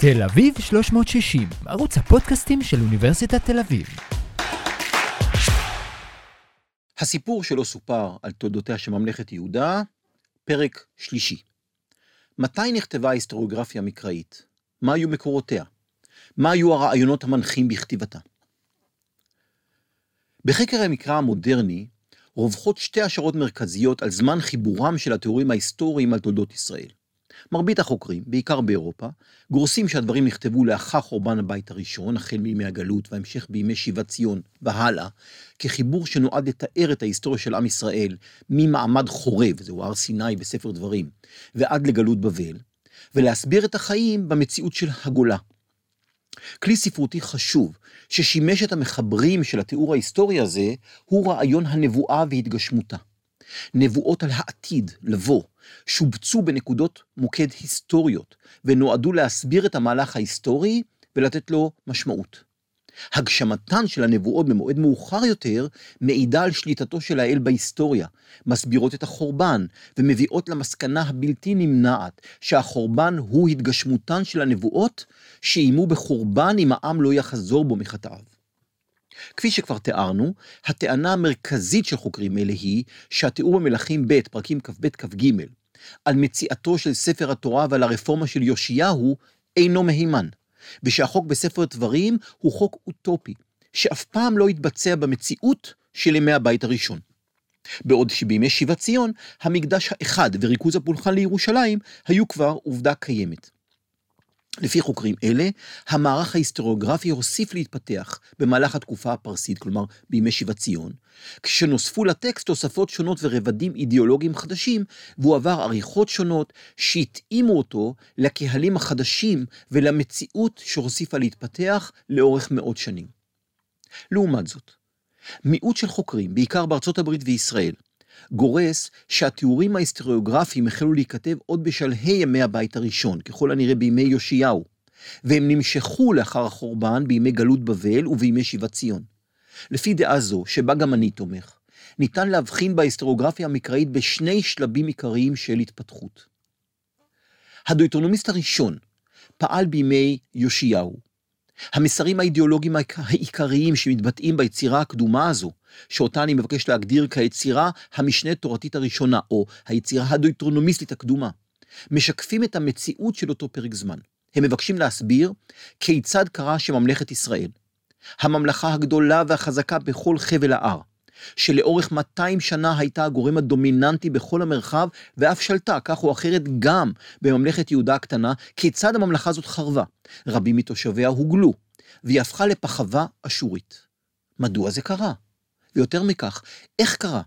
תל אביב 360, ערוץ הפודקאסטים של אוניברסיטת תל אביב. הסיפור שלא סופר על תולדותיה של ממלכת יהודה, פרק שלישי. מתי נכתבה ההיסטוריוגרפיה המקראית? מה היו מקורותיה? מה היו הרעיונות המנחים בכתיבתה? בחקר המקרא המודרני רווחות שתי השערות מרכזיות על זמן חיבורם של התיאורים ההיסטוריים על תולדות ישראל. מרבית החוקרים, בעיקר באירופה, גורסים שהדברים נכתבו לאחר חורבן הבית הראשון, החל מימי הגלות והמשך בימי שיבת ציון והלאה, כחיבור שנועד לתאר את ההיסטוריה של עם ישראל ממעמד חורב, זהו הר סיני בספר דברים, ועד לגלות בבל, ולהסביר את החיים במציאות של הגולה. כלי ספרותי חשוב, ששימש את המחברים של התיאור ההיסטורי הזה, הוא רעיון הנבואה והתגשמותה. נבואות על העתיד, לבוא, שובצו בנקודות מוקד היסטוריות, ונועדו להסביר את המהלך ההיסטורי ולתת לו משמעות. הגשמתן של הנבואות במועד מאוחר יותר מעידה על שליטתו של האל בהיסטוריה, מסבירות את החורבן ומביאות למסקנה הבלתי נמנעת שהחורבן הוא התגשמותן של הנבואות שאיימו בחורבן אם העם לא יחזור בו מחטאיו. כפי שכבר תיארנו, הטענה המרכזית של חוקרים אלה היא שהתיאור במלכים ב', פרקים כ"ב-כ"ג, על מציאתו של ספר התורה ועל הרפורמה של יאשיהו, אינו מהימן, ושהחוק בספר דברים הוא חוק אוטופי, שאף פעם לא התבצע במציאות של ימי הבית הראשון. בעוד שבימי שיבת ציון, המקדש האחד וריכוז הפולחן לירושלים היו כבר עובדה קיימת. לפי חוקרים אלה, המערך ההיסטוריוגרפי הוסיף להתפתח במהלך התקופה הפרסית, כלומר בימי שיבת ציון, כשנוספו לטקסט תוספות שונות ורבדים אידיאולוגיים חדשים, והוא עבר עריכות שונות שהתאימו אותו לקהלים החדשים ולמציאות שהוסיפה להתפתח לאורך מאות שנים. לעומת זאת, מיעוט של חוקרים, בעיקר בארצות הברית וישראל, גורס שהתיאורים ההיסטוריוגרפיים החלו להיכתב עוד בשלהי ימי הבית הראשון, ככל הנראה בימי יאשיהו, והם נמשכו לאחר החורבן בימי גלות בבל ובימי שיבת ציון. לפי דעה זו, שבה גם אני תומך, ניתן להבחין בהיסטוריוגרפיה המקראית בשני שלבים עיקריים של התפתחות. הדויטרונומיסט הראשון פעל בימי יאשיהו, המסרים האידיאולוגיים העיקריים שמתבטאים ביצירה הקדומה הזו, שאותה אני מבקש להגדיר כיצירה המשנה תורתית הראשונה, או היצירה הדויטרונומיסטית הקדומה, משקפים את המציאות של אותו פרק זמן. הם מבקשים להסביר כיצד קרה שממלכת ישראל, הממלכה הגדולה והחזקה בכל חבל ההר, שלאורך 200 שנה הייתה הגורם הדומיננטי בכל המרחב, ואף שלטה, כך או אחרת, גם בממלכת יהודה הקטנה, כיצד הממלכה הזאת חרבה. רבים מתושביה הוגלו, והיא הפכה לפחווה אשורית. מדוע זה קרה? ויותר מכך, איך קרה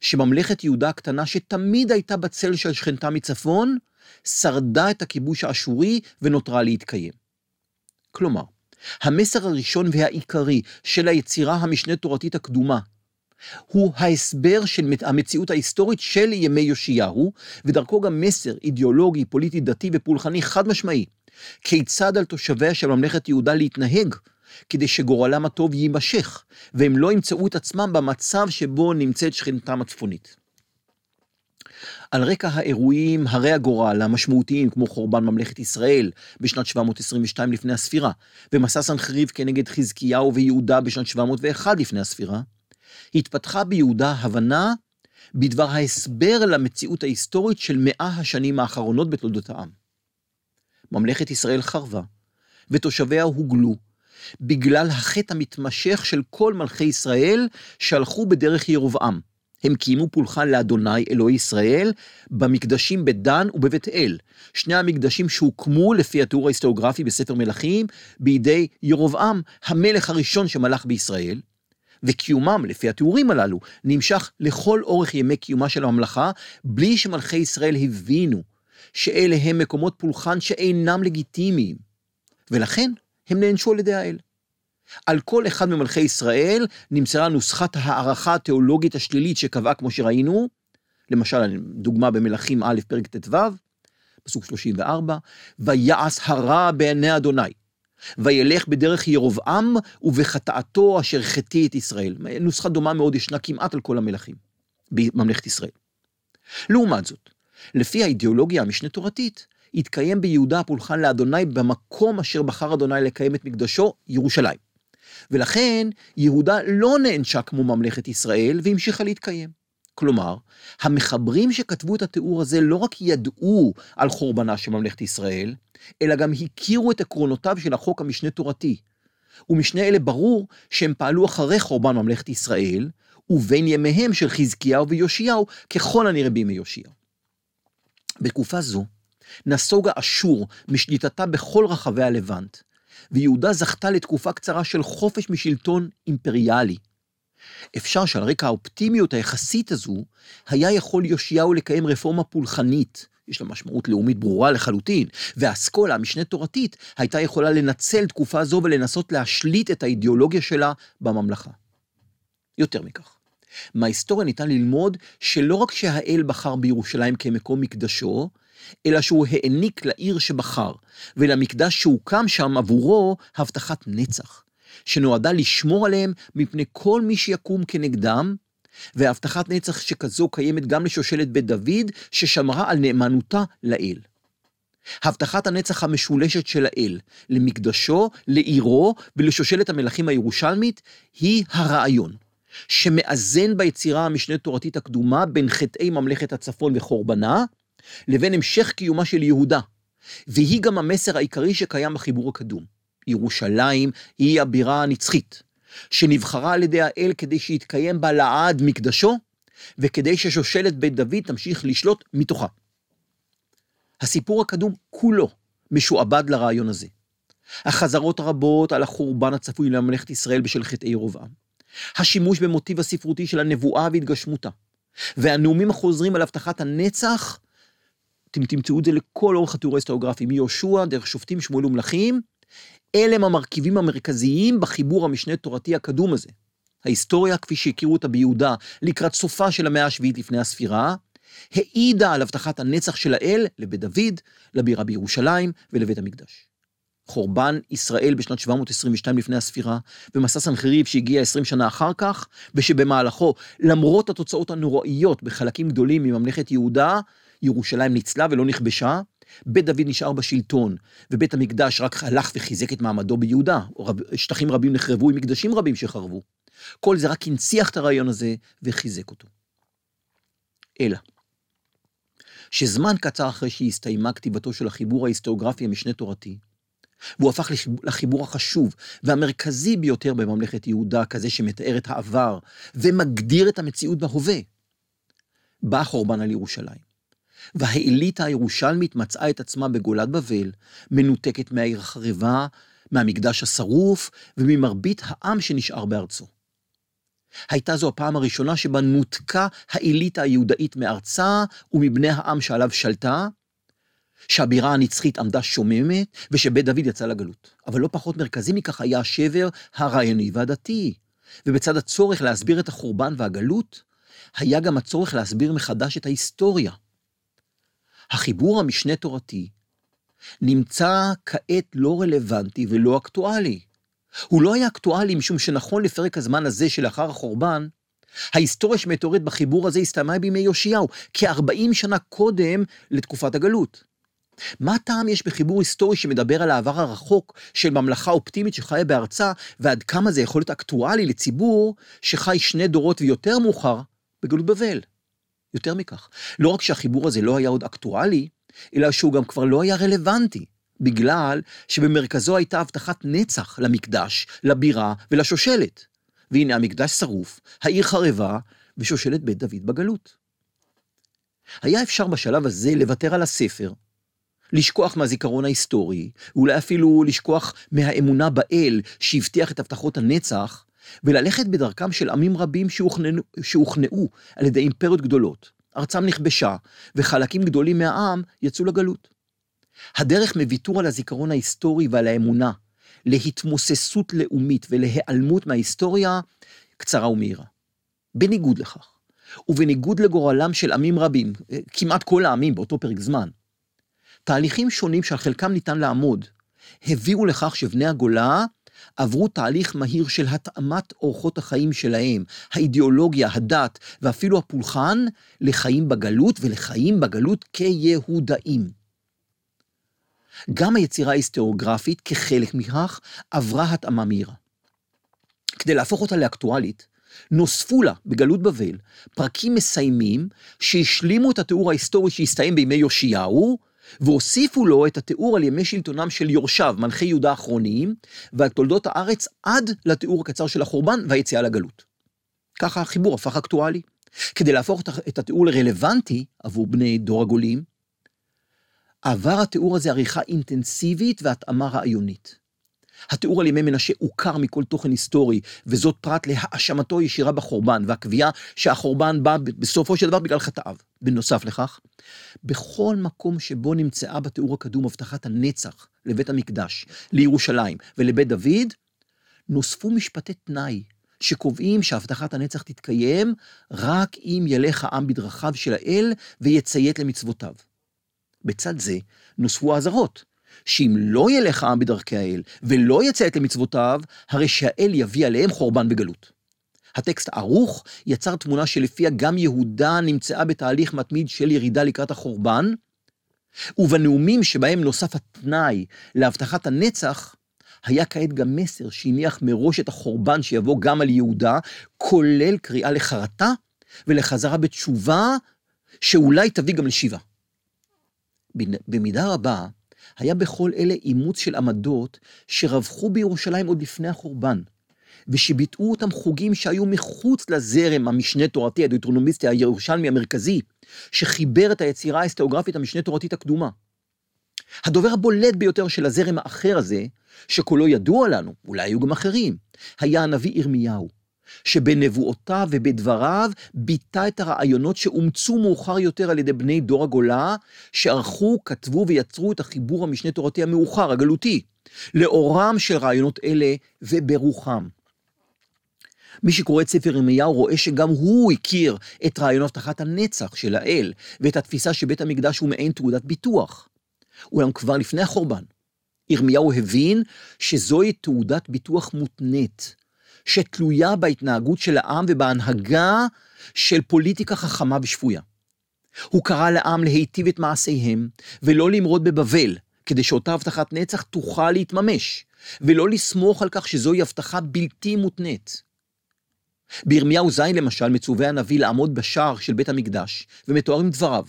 שממלכת יהודה הקטנה, שתמיד הייתה בצל של שכנתה מצפון, שרדה את הכיבוש האשורי ונותרה להתקיים? כלומר, המסר הראשון והעיקרי של היצירה המשנה תורתית הקדומה הוא ההסבר של המציאות ההיסטורית של ימי יאשיהו, ודרכו גם מסר אידיאולוגי, פוליטי, דתי ופולחני חד משמעי. כיצד על תושביה של ממלכת יהודה להתנהג, כדי שגורלם הטוב יימשך, והם לא ימצאו את עצמם במצב שבו נמצאת שכנתם הצפונית. על רקע האירועים הרי הגורל המשמעותיים כמו חורבן ממלכת ישראל בשנת 722 לפני הספירה, ומסע סנחריב כנגד חזקיהו ויהודה בשנת 701 לפני הספירה, התפתחה ביהודה הבנה בדבר ההסבר למציאות ההיסטורית של מאה השנים האחרונות בתולדות העם. ממלכת ישראל חרבה, ותושביה הוגלו, בגלל החטא המתמשך של כל מלכי ישראל שהלכו בדרך ירבעם. הם קיימו פולחן לאדוני אלוהי ישראל במקדשים בדן ובבית אל, שני המקדשים שהוקמו לפי התיאור ההיסטוריוגרפי בספר מלכים בידי ירבעם, המלך הראשון שמלך בישראל, וקיומם, לפי התיאורים הללו, נמשך לכל אורך ימי קיומה של הממלכה, בלי שמלכי ישראל הבינו שאלה הם מקומות פולחן שאינם לגיטימיים, ולכן הם נענשו על ידי האל. על כל אחד ממלכי ישראל נמצאה נוסחת הערכה התיאולוגית השלילית שקבעה, כמו שראינו, למשל, דוגמה במלכים א', פרק ט"ו, פסוק 34, ויעש הרע בעיני אדוני. וילך בדרך ירבעם ובחטאתו אשר חטא את ישראל. נוסחה דומה מאוד ישנה כמעט על כל המלכים בממלכת ישראל. לעומת זאת, לפי האידיאולוגיה המשנה תורתית, התקיים ביהודה הפולחן לאדוני במקום אשר בחר אדוני לקיים את מקדשו, ירושלים. ולכן יהודה לא נענשה כמו ממלכת ישראל והמשיכה להתקיים. כלומר, המחברים שכתבו את התיאור הזה לא רק ידעו על חורבנה של ממלכת ישראל, אלא גם הכירו את עקרונותיו של החוק המשנה תורתי. ומשני אלה ברור שהם פעלו אחרי חורבן ממלכת ישראל, ובין ימיהם של חזקיהו ויאשיהו, ככל הנראה בימי יאשיהו. בתקופה זו, נסוגה אשור משליטתה בכל רחבי הלבנט, ויהודה זכתה לתקופה קצרה של חופש משלטון אימפריאלי. אפשר שעל רקע האופטימיות היחסית הזו, היה יכול יאשיהו לקיים רפורמה פולחנית, יש לה משמעות לאומית ברורה לחלוטין, והאסכולה, המשנה תורתית, הייתה יכולה לנצל תקופה זו ולנסות להשליט את האידיאולוגיה שלה בממלכה. יותר מכך, מההיסטוריה ניתן ללמוד שלא רק שהאל בחר בירושלים כמקום מקדשו, אלא שהוא העניק לעיר שבחר, ולמקדש שהוקם שם עבורו הבטחת נצח, שנועדה לשמור עליהם מפני כל מי שיקום כנגדם, והבטחת נצח שכזו קיימת גם לשושלת בית דוד, ששמרה על נאמנותה לאל. הבטחת הנצח המשולשת של האל, למקדשו, לעירו ולשושלת המלכים הירושלמית, היא הרעיון, שמאזן ביצירה המשנה תורתית הקדומה בין חטאי ממלכת הצפון וחורבנה, לבין המשך קיומה של יהודה, והיא גם המסר העיקרי שקיים בחיבור הקדום. ירושלים היא הבירה הנצחית, שנבחרה על ידי האל כדי שיתקיים בה לעד מקדשו, וכדי ששושלת בית דוד תמשיך לשלוט מתוכה. הסיפור הקדום כולו משועבד לרעיון הזה. החזרות הרבות על החורבן הצפוי לממלכת ישראל בשל חטאי ירבעם. השימוש במוטיב הספרותי של הנבואה והתגשמותה. והנאומים החוזרים על הבטחת הנצח, אתם תמצאו את זה לכל אורך התיאור ההיסטוריוגרפי, מיהושע, דרך שופטים, שמואל ומלכים, אלה הם המרכיבים המרכזיים בחיבור המשנה תורתי הקדום הזה. ההיסטוריה, כפי שהכירו אותה ביהודה לקראת סופה של המאה השביעית לפני הספירה, העידה על הבטחת הנצח של האל לבית דוד, לבירה בירושלים ולבית המקדש. חורבן ישראל בשנת 722 לפני הספירה, ומסע סנחריב שהגיע 20 שנה אחר כך, ושבמהלכו, למרות התוצאות הנוראיות בחלקים גדולים מממלכת יהודה, ירושלים ניצלה ולא נכבשה, בית דוד נשאר בשלטון, ובית המקדש רק הלך וחיזק את מעמדו ביהודה, שטחים רבים נחרבו עם מקדשים רבים שחרבו. כל זה רק הנציח את הרעיון הזה וחיזק אותו. אלא, שזמן קצר אחרי שהסתיימה כתיבתו של החיבור ההיסטוריוגרפי המשנה תורתי, והוא הפך לחיבור החשוב והמרכזי ביותר בממלכת יהודה, כזה שמתאר את העבר ומגדיר את המציאות בהווה. בא החורבן על ירושלים. והאליטה הירושלמית מצאה את עצמה בגולת בבל, מנותקת מהעיר החרבה, מהמקדש השרוף וממרבית העם שנשאר בארצו. הייתה זו הפעם הראשונה שבה נותקה האליטה היהודאית מארצה ומבני העם שעליו שלטה, שהבירה הנצחית עמדה שוממת, ושבית דוד יצא לגלות. אבל לא פחות מרכזי מכך היה השבר הרעיוני והדתי. ובצד הצורך להסביר את החורבן והגלות, היה גם הצורך להסביר מחדש את ההיסטוריה. החיבור המשנה תורתי נמצא כעת לא רלוונטי ולא אקטואלי. הוא לא היה אקטואלי משום שנכון לפרק הזמן הזה שלאחר החורבן, ההיסטוריה שמתוארת בחיבור הזה הסתיימה בימי יאשיהו, כ-40 שנה קודם לתקופת הגלות. מה טעם יש בחיבור היסטורי שמדבר על העבר הרחוק של ממלכה אופטימית שחיה בארצה, ועד כמה זה יכול להיות אקטואלי לציבור שחי שני דורות ויותר מאוחר בגלות בבל? יותר מכך, לא רק שהחיבור הזה לא היה עוד אקטואלי, אלא שהוא גם כבר לא היה רלוונטי, בגלל שבמרכזו הייתה הבטחת נצח למקדש, לבירה ולשושלת. והנה המקדש שרוף, העיר חרבה, ושושלת בית דוד בגלות. היה אפשר בשלב הזה לוותר על הספר, לשכוח מהזיכרון ההיסטורי, ואולי אפילו לשכוח מהאמונה באל שהבטיח את הבטחות הנצח, וללכת בדרכם של עמים רבים שהוכנעו, על ידי אימפריות גדולות. ארצם נכבשה, וחלקים גדולים מהעם יצאו לגלות. הדרך מוויתור על הזיכרון ההיסטורי ועל האמונה, להתמוססות לאומית ולהיעלמות מההיסטוריה, קצרה ומהירה. בניגוד לכך, ובניגוד לגורלם של עמים רבים, כמעט כל העמים באותו פרק זמן, תהליכים שונים שעל חלקם ניתן לעמוד, הביאו לכך שבני הגולה עברו תהליך מהיר של התאמת אורחות החיים שלהם, האידיאולוגיה, הדת ואפילו הפולחן, לחיים בגלות ולחיים בגלות כיהודאים. גם היצירה ההיסטוריוגרפית, כחלק מכך, עברה התאמה מהירה. כדי להפוך אותה לאקטואלית, נוספו לה בגלות בבל פרקים מסיימים שהשלימו את התיאור ההיסטורי שהסתיים בימי יאשיהו, והוסיפו לו את התיאור על ימי שלטונם של יורשיו, מלכי יהודה האחרונים, ועל תולדות הארץ עד לתיאור הקצר של החורבן והיציאה לגלות. ככה החיבור הפך אקטואלי. כדי להפוך את התיאור לרלוונטי עבור בני דור הגולים, עבר התיאור הזה עריכה אינטנסיבית והתאמה רעיונית. התיאור על ימי מנשה עוקר מכל תוכן היסטורי, וזאת פרט להאשמתו הישירה בחורבן, והקביעה שהחורבן בא בסופו של דבר בגלל חטאיו. בנוסף לכך, בכל מקום שבו נמצאה בתיאור הקדום הבטחת הנצח לבית המקדש, לירושלים ולבית דוד, נוספו משפטי תנאי שקובעים שהבטחת הנצח תתקיים רק אם ילך העם בדרכיו של האל ויציית למצוותיו. בצד זה נוספו האזהרות, שאם לא ילך העם בדרכי האל ולא יציית למצוותיו, הרי שהאל יביא עליהם חורבן בגלות. הטקסט ערוך יצר תמונה שלפיה גם יהודה נמצאה בתהליך מתמיד של ירידה לקראת החורבן, ובנאומים שבהם נוסף התנאי להבטחת הנצח, היה כעת גם מסר שהניח מראש את החורבן שיבוא גם על יהודה, כולל קריאה לחרטה ולחזרה בתשובה, שאולי תביא גם לשיבה. במידה רבה, היה בכל אלה אימוץ של עמדות שרווחו בירושלים עוד לפני החורבן, ושביטאו אותם חוגים שהיו מחוץ לזרם המשנה תורתי, הדוטרונומיסטי הירושלמי המרכזי, שחיבר את היצירה ההיסטוריוגרפית המשנה תורתית הקדומה. הדובר הבולט ביותר של הזרם האחר הזה, שקולו ידוע לנו, אולי היו גם אחרים, היה הנביא ירמיהו, שבנבואותיו ובדבריו ביטא את הרעיונות שאומצו מאוחר יותר על ידי בני דור הגולה, שערכו, כתבו ויצרו את החיבור המשנה תורתי המאוחר, הגלותי, לאורם של רעיונות אלה וברוחם. מי שקורא את ספר ירמיהו רואה שגם הוא הכיר את רעיון הבטחת הנצח של האל, ואת התפיסה שבית המקדש הוא מעין תעודת ביטוח. אולם כבר לפני החורבן, ירמיהו הבין שזוהי תעודת ביטוח מותנית, שתלויה בהתנהגות של העם ובהנהגה של פוליטיקה חכמה ושפויה. הוא קרא לעם להיטיב את מעשיהם, ולא למרוד בבבל, כדי שאותה הבטחת נצח תוכל להתממש, ולא לסמוך על כך שזוהי הבטחה בלתי מותנית. בירמיהו ז' למשל מצווה הנביא לעמוד בשער של בית המקדש, ומתוארים דבריו.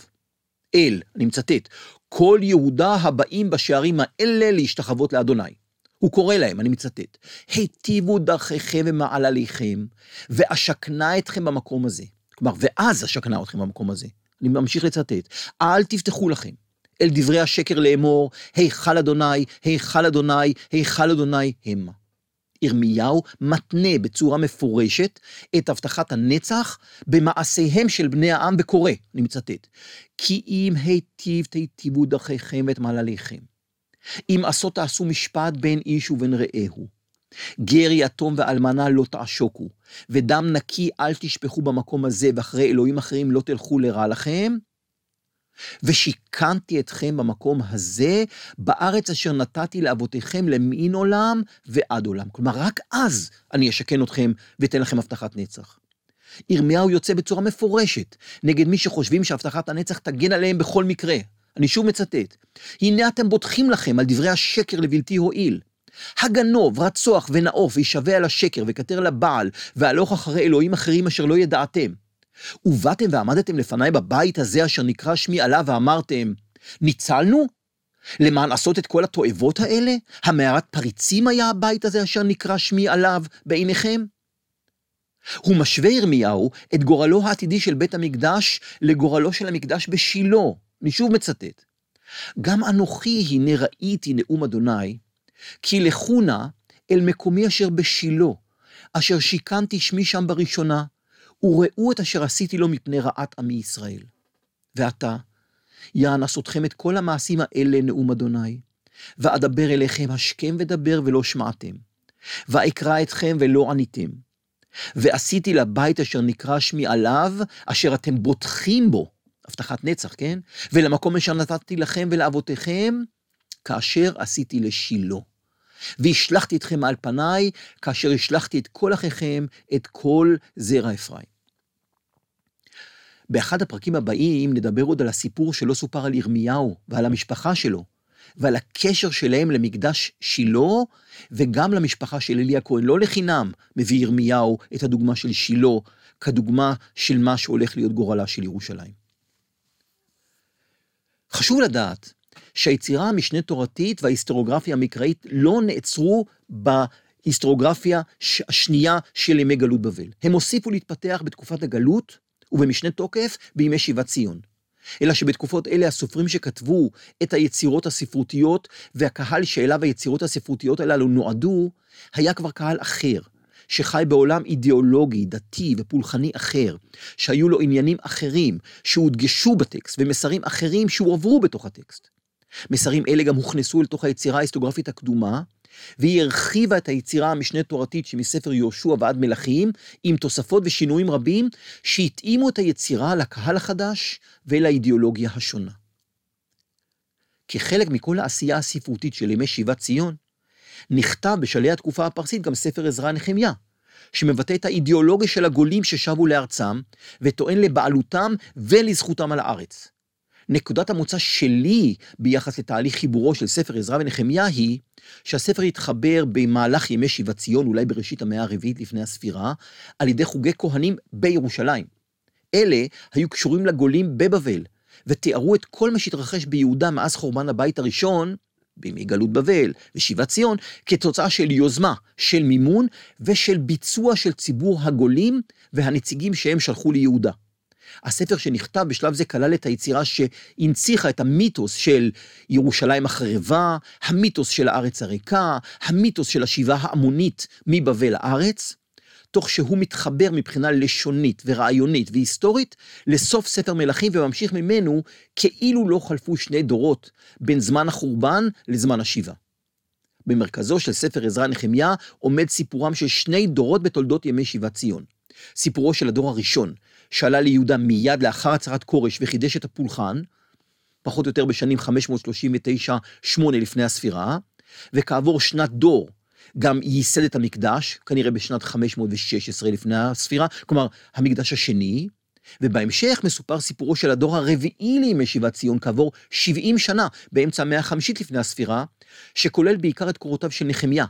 אל, אני מצטט, כל יהודה הבאים בשערים האלה להשתחוות לאדוני. הוא קורא להם, אני מצטט, היטיבו דרכיכם ומעלליכם, ואשכנה אתכם במקום הזה. כלומר, ואז אשכנה אתכם במקום הזה. אני ממשיך לצטט, אל תפתחו לכם אל דברי השקר לאמור, היכל אדוני, היכל אדוני, היכל אדוני המה. ירמיהו מתנה בצורה מפורשת את הבטחת הנצח במעשיהם של בני העם וקורא, אני מצטט, כי אם היטיב תיטיבו דרכיכם ואת מעלליכם, אם עשות תעשו משפט בין איש ובין רעהו, גר יתום ואלמנה לא תעשוקו, ודם נקי אל תשפכו במקום הזה, ואחרי אלוהים אחרים לא תלכו לרע לכם, ושיכנתי אתכם במקום הזה, בארץ אשר נתתי לאבותיכם למין עולם ועד עולם. כלומר, רק אז אני אשכן אתכם ואתן לכם הבטחת נצח. ירמיהו יוצא בצורה מפורשת נגד מי שחושבים שהבטחת הנצח תגן עליהם בכל מקרה. אני שוב מצטט, הנה אתם בוטחים לכם על דברי השקר לבלתי הועיל. הגנוב, רצוח ונאוף וישווה על השקר וכתר לבעל, והלוך אחרי אלוהים אחרים אשר לא ידעתם. ובאתם ועמדתם לפניי בבית הזה אשר נקרא שמי עליו ואמרתם, ניצלנו? למען עשות את כל התועבות האלה? המערת פריצים היה הבית הזה אשר נקרא שמי עליו בעיניכם? הוא משווה ירמיהו את גורלו העתידי של בית המקדש לגורלו של המקדש בשילה. אני שוב מצטט. גם אנוכי הנה ראיתי נאום אדוני, כי לכו נא אל מקומי אשר בשילה, אשר שיכנתי שמי שם בראשונה, וראו את אשר עשיתי לו מפני רעת עמי ישראל. ועתה, יאנס אתכם את כל המעשים האלה נאום אדוני, ואדבר אליכם השכם ודבר ולא שמעתם, ואקרא אתכם ולא עניתם. ועשיתי לבית אשר נקרא שמי עליו, אשר אתם בוטחים בו, הבטחת נצח, כן? ולמקום אשר נתתי לכם ולאבותיכם, כאשר עשיתי לשילה. והשלחתי אתכם מעל פניי, כאשר השלחתי את כל אחיכם, את כל זרע אפרים. באחד הפרקים הבאים נדבר עוד על הסיפור שלא סופר על ירמיהו ועל המשפחה שלו, ועל הקשר שלהם למקדש שילה, וגם למשפחה של אלי הכהן. לא לחינם מביא ירמיהו את הדוגמה של שילה כדוגמה של מה שהולך להיות גורלה של ירושלים. חשוב לדעת שהיצירה המשנה תורתית וההיסטוריוגרפיה המקראית לא נעצרו בהיסטוריוגרפיה השנייה של ימי גלות בבל. הם הוסיפו להתפתח בתקופת הגלות ובמשנה תוקף בימי שיבת ציון. אלא שבתקופות אלה הסופרים שכתבו את היצירות הספרותיות והקהל שאליו היצירות הספרותיות הללו נועדו, היה כבר קהל אחר, שחי בעולם אידיאולוגי, דתי ופולחני אחר, שהיו לו עניינים אחרים שהודגשו בטקסט ומסרים אחרים שהועברו בתוך הטקסט. מסרים אלה גם הוכנסו לתוך היצירה ההיסטוגרפית הקדומה, והיא הרחיבה את היצירה המשנה תורתית שמספר יהושע ועד מלכים, עם תוספות ושינויים רבים שהתאימו את היצירה לקהל החדש ולאידיאולוגיה השונה. כחלק מכל העשייה הספרותית של ימי שיבת ציון, נכתב בשלהי התקופה הפרסית גם ספר עזרא נחמיה, שמבטא את האידיאולוגיה של הגולים ששבו לארצם, וטוען לבעלותם ולזכותם על הארץ. נקודת המוצא שלי ביחס לתהליך חיבורו של ספר עזרא ונחמיה היא שהספר התחבר במהלך ימי שיבת ציון, אולי בראשית המאה הרביעית לפני הספירה, על ידי חוגי כהנים בירושלים. אלה היו קשורים לגולים בבבל, ותיארו את כל מה שהתרחש ביהודה מאז חורבן הבית הראשון, בימי גלות בבל ושיבת ציון, כתוצאה של יוזמה, של מימון ושל ביצוע של ציבור הגולים והנציגים שהם שלחו ליהודה. הספר שנכתב בשלב זה כלל את היצירה שהנציחה את המיתוס של ירושלים החרבה, המיתוס של הארץ הריקה, המיתוס של השיבה ההמונית מבבל לארץ, תוך שהוא מתחבר מבחינה לשונית ורעיונית והיסטורית לסוף ספר מלכים וממשיך ממנו כאילו לא חלפו שני דורות בין זמן החורבן לזמן השיבה. במרכזו של ספר עזרא נחמיה עומד סיפורם של שני דורות בתולדות ימי שיבת ציון. סיפורו של הדור הראשון, שעלה ליהודה מיד לאחר הצהרת כורש וחידש את הפולחן, פחות או יותר בשנים 539-8 לפני הספירה, וכעבור שנת דור גם ייסד את המקדש, כנראה בשנת 516 לפני הספירה, כלומר, המקדש השני, ובהמשך מסופר סיפורו של הדור הרביעי לימי שיבת ציון כעבור 70 שנה, באמצע המאה החמישית לפני הספירה, שכולל בעיקר את קורותיו של נחמיה,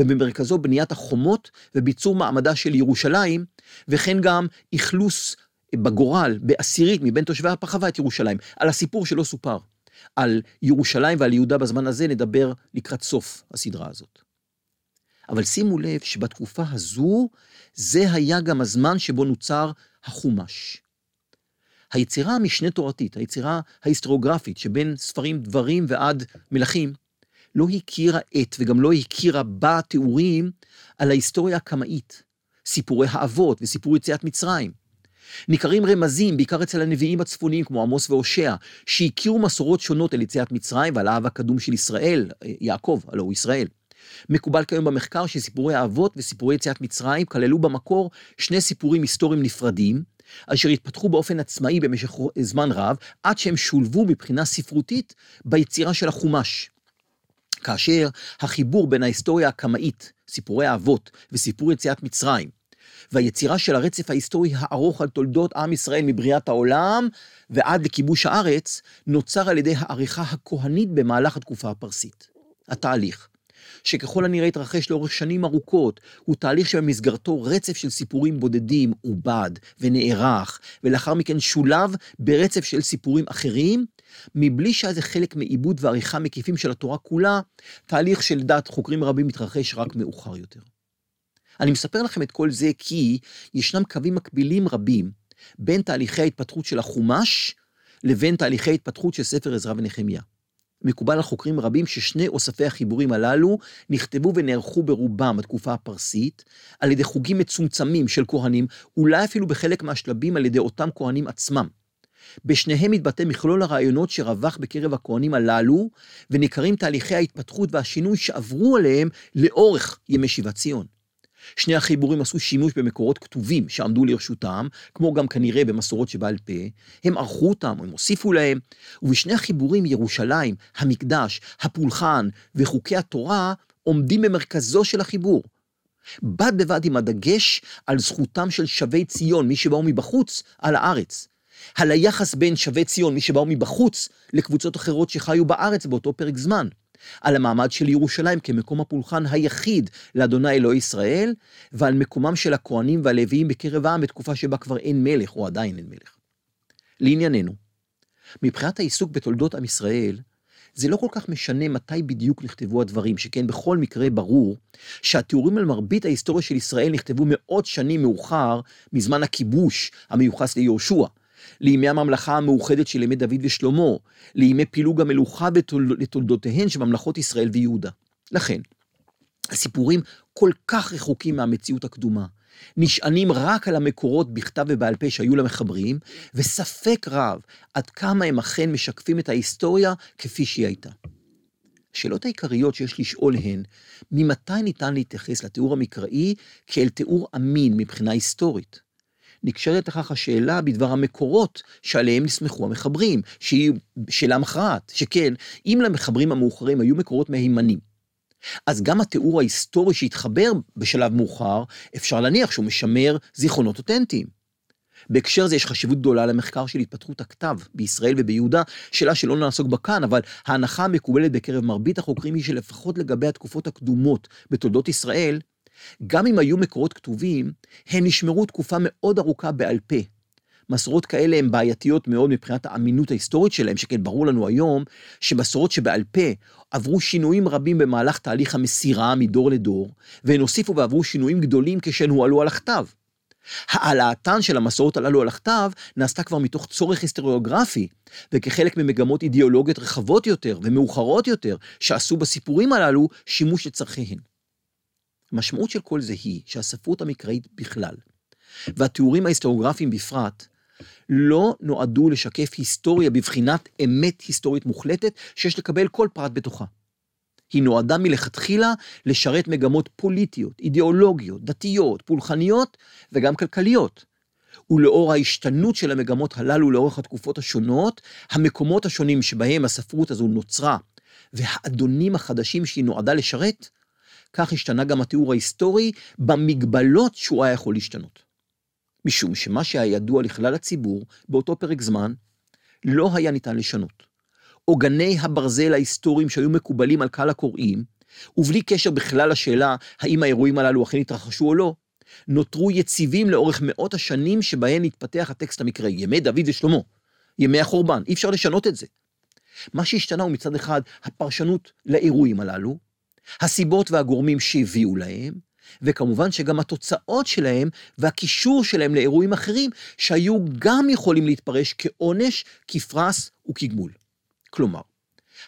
ובמרכזו בניית החומות וביצור מעמדה של ירושלים, וכן גם אכלוס בגורל, בעשירית מבין תושבי הפחווה את ירושלים, על הסיפור שלא סופר. על ירושלים ועל יהודה בזמן הזה נדבר לקראת סוף הסדרה הזאת. אבל שימו לב שבתקופה הזו, זה היה גם הזמן שבו נוצר החומש. היצירה המשנה תורתית, היצירה ההיסטוריוגרפית שבין ספרים דברים ועד מלכים, לא הכירה את וגם לא הכירה בה תיאורים על ההיסטוריה הקמאית, סיפורי האבות וסיפור יציאת מצרים. ניכרים רמזים, בעיקר אצל הנביאים הצפוניים כמו עמוס והושע, שהכירו מסורות שונות על יציאת מצרים ועל האב הקדום של ישראל, יעקב, הלא הוא ישראל. מקובל כיום במחקר שסיפורי האבות וסיפורי יציאת מצרים כללו במקור שני סיפורים היסטוריים נפרדים, אשר התפתחו באופן עצמאי במשך זמן רב, עד שהם שולבו מבחינה ספרותית ביצירה של החומש. כאשר החיבור בין ההיסטוריה הקמאית, סיפורי האבות וסיפור יציאת מצרים, והיצירה של הרצף ההיסטורי הארוך על תולדות עם ישראל מבריאת העולם ועד לכיבוש הארץ, נוצר על ידי העריכה הכהנית במהלך התקופה הפרסית. התהליך, שככל הנראה התרחש לאורך שנים ארוכות, הוא תהליך שבמסגרתו רצף של סיפורים בודדים עובד ונערך, ולאחר מכן שולב ברצף של סיפורים אחרים, מבלי שהיה זה חלק מעיבוד ועריכה מקיפים של התורה כולה, תהליך שלדעת חוקרים רבים מתרחש רק מאוחר יותר. אני מספר לכם את כל זה כי ישנם קווים מקבילים רבים בין תהליכי ההתפתחות של החומש לבין תהליכי ההתפתחות של ספר עזרא ונחמיה. מקובל על חוקרים רבים ששני אוספי החיבורים הללו נכתבו ונערכו ברובם בתקופה הפרסית, על ידי חוגים מצומצמים של כהנים, אולי אפילו בחלק מהשלבים על ידי אותם כהנים עצמם. בשניהם מתבטא מכלול הרעיונות שרווח בקרב הכהנים הללו, וניכרים תהליכי ההתפתחות והשינוי שעברו עליהם לאורך ימי שיבת ציון. שני החיבורים עשו שימוש במקורות כתובים שעמדו לרשותם, כמו גם כנראה במסורות שבעל פה, הם ערכו אותם, הם הוסיפו להם, ובשני החיבורים ירושלים, המקדש, הפולחן וחוקי התורה עומדים במרכזו של החיבור. בד בבד עם הדגש על זכותם של שבי ציון, מי שבאו מבחוץ, על הארץ. על היחס בין שבי ציון, מי שבאו מבחוץ, לקבוצות אחרות שחיו בארץ באותו פרק זמן. על המעמד של ירושלים כמקום הפולחן היחיד לאדוני אלוהי ישראל, ועל מקומם של הכהנים והלוויים בקרב העם בתקופה שבה כבר אין מלך, או עדיין אין מלך. לענייננו, מבחינת העיסוק בתולדות עם ישראל, זה לא כל כך משנה מתי בדיוק נכתבו הדברים, שכן בכל מקרה ברור שהתיאורים על מרבית ההיסטוריה של ישראל נכתבו מאות שנים מאוחר מזמן הכיבוש המיוחס ליהושע, לימי הממלכה המאוחדת של ימי דוד ושלמה, לימי פילוג המלוכה לתולדותיהן של ממלכות ישראל ויהודה. לכן, הסיפורים כל כך רחוקים מהמציאות הקדומה, נשענים רק על המקורות בכתב ובעל פה שהיו למחברים, וספק רב עד כמה הם אכן משקפים את ההיסטוריה כפי שהיא הייתה. השאלות העיקריות שיש לשאול הן, ממתי ניתן להתייחס לתיאור המקראי כאל תיאור אמין מבחינה היסטורית? נקשרת לכך השאלה בדבר המקורות שעליהם נסמכו המחברים, שהיא שאלה מכרעת, שכן, אם למחברים המאוחרים היו מקורות מהימנים, אז גם התיאור ההיסטורי שהתחבר בשלב מאוחר, אפשר להניח שהוא משמר זיכרונות אותנטיים. בהקשר זה יש חשיבות גדולה למחקר של התפתחות הכתב בישראל וביהודה, שאלה שלא נעסוק בה כאן, אבל ההנחה המקובלת בקרב מרבית החוקרים היא שלפחות לגבי התקופות הקדומות בתולדות ישראל, גם אם היו מקורות כתובים, הם נשמרו תקופה מאוד ארוכה בעל פה. מסורות כאלה הן בעייתיות מאוד מבחינת האמינות ההיסטורית שלהם, שכן ברור לנו היום שמסורות שבעל פה עברו שינויים רבים במהלך תהליך המסירה מדור לדור, והן הוסיפו ועברו שינויים גדולים כשהן הועלו על הכתב. העלאתן של המסורות הללו על הכתב נעשתה כבר מתוך צורך היסטוריוגרפי, וכחלק ממגמות אידיאולוגיות רחבות יותר ומאוחרות יותר, שעשו בסיפורים הללו שימוש לצורכיהן. המשמעות של כל זה היא שהספרות המקראית בכלל, והתיאורים ההיסטוריוגרפיים בפרט, לא נועדו לשקף היסטוריה בבחינת אמת היסטורית מוחלטת שיש לקבל כל פרט בתוכה. היא נועדה מלכתחילה לשרת מגמות פוליטיות, אידיאולוגיות, דתיות, פולחניות וגם כלכליות. ולאור ההשתנות של המגמות הללו לאורך התקופות השונות, המקומות השונים שבהם הספרות הזו נוצרה, והאדונים החדשים שהיא נועדה לשרת, כך השתנה גם התיאור ההיסטורי במגבלות שהוא היה יכול להשתנות. משום שמה שהיה ידוע לכלל הציבור באותו פרק זמן, לא היה ניתן לשנות. עוגני הברזל ההיסטוריים שהיו מקובלים על קהל הקוראים, ובלי קשר בכלל לשאלה האם האירועים הללו אכן התרחשו או לא, נותרו יציבים לאורך מאות השנים שבהן התפתח הטקסט המקראי, ימי דוד ושלמה, ימי החורבן, אי אפשר לשנות את זה. מה שהשתנה הוא מצד אחד הפרשנות לאירועים הללו, הסיבות והגורמים שהביאו להם, וכמובן שגם התוצאות שלהם והקישור שלהם לאירועים אחרים, שהיו גם יכולים להתפרש כעונש, כפרס וכגמול. כלומר,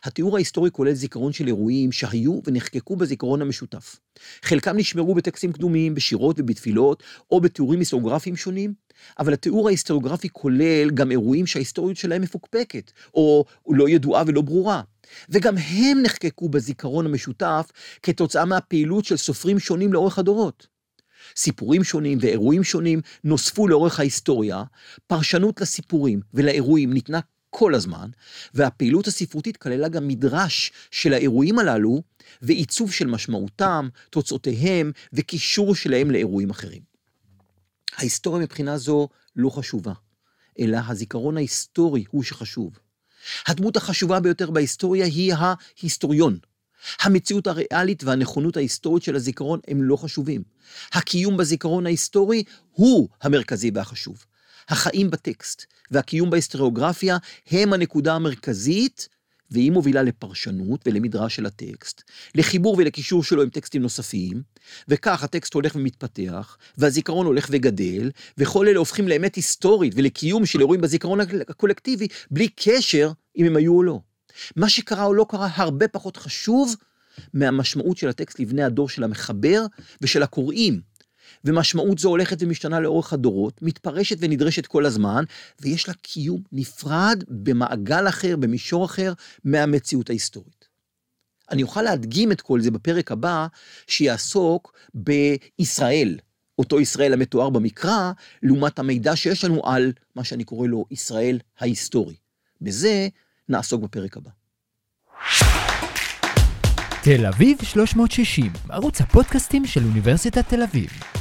התיאור ההיסטורי כולל זיכרון של אירועים שהיו ונחקקו בזיכרון המשותף. חלקם נשמרו בטקסטים קדומים, בשירות ובתפילות, או בתיאורים היסטוריוגרפיים שונים, אבל התיאור ההיסטוריוגרפי כולל גם אירועים שההיסטוריות שלהם מפוקפקת, או לא ידועה ולא ברורה. וגם הם נחקקו בזיכרון המשותף כתוצאה מהפעילות של סופרים שונים לאורך הדורות. סיפורים שונים ואירועים שונים נוספו לאורך ההיסטוריה, פרשנות לסיפורים ולאירועים ניתנה כל הזמן, והפעילות הספרותית כללה גם מדרש של האירועים הללו, ועיצוב של משמעותם, תוצאותיהם וקישור שלהם לאירועים אחרים. ההיסטוריה מבחינה זו לא חשובה, אלא הזיכרון ההיסטורי הוא שחשוב. הדמות החשובה ביותר בהיסטוריה היא ההיסטוריון. המציאות הריאלית והנכונות ההיסטורית של הזיכרון הם לא חשובים. הקיום בזיכרון ההיסטורי הוא המרכזי והחשוב. החיים בטקסט והקיום בהיסטוריוגרפיה הם הנקודה המרכזית והיא מובילה לפרשנות ולמדרש של הטקסט, לחיבור ולקישור שלו עם טקסטים נוספים, וכך הטקסט הולך ומתפתח, והזיכרון הולך וגדל, וכל אלה הופכים לאמת היסטורית ולקיום של אירועים בזיכרון הקולקטיבי, בלי קשר אם הם היו או לא. מה שקרה או לא קרה הרבה פחות חשוב מהמשמעות של הטקסט לבני הדור של המחבר ושל הקוראים. ומשמעות זו הולכת ומשתנה לאורך הדורות, מתפרשת ונדרשת כל הזמן, ויש לה קיום נפרד במעגל אחר, במישור אחר, מהמציאות ההיסטורית. אני אוכל להדגים את כל זה בפרק הבא, שיעסוק בישראל, אותו ישראל המתואר במקרא, לעומת המידע שיש לנו על מה שאני קורא לו ישראל ההיסטורי. בזה נעסוק בפרק הבא. תל אביב 360, ערוץ הפודקאסטים של אוניברסיטת תל אביב.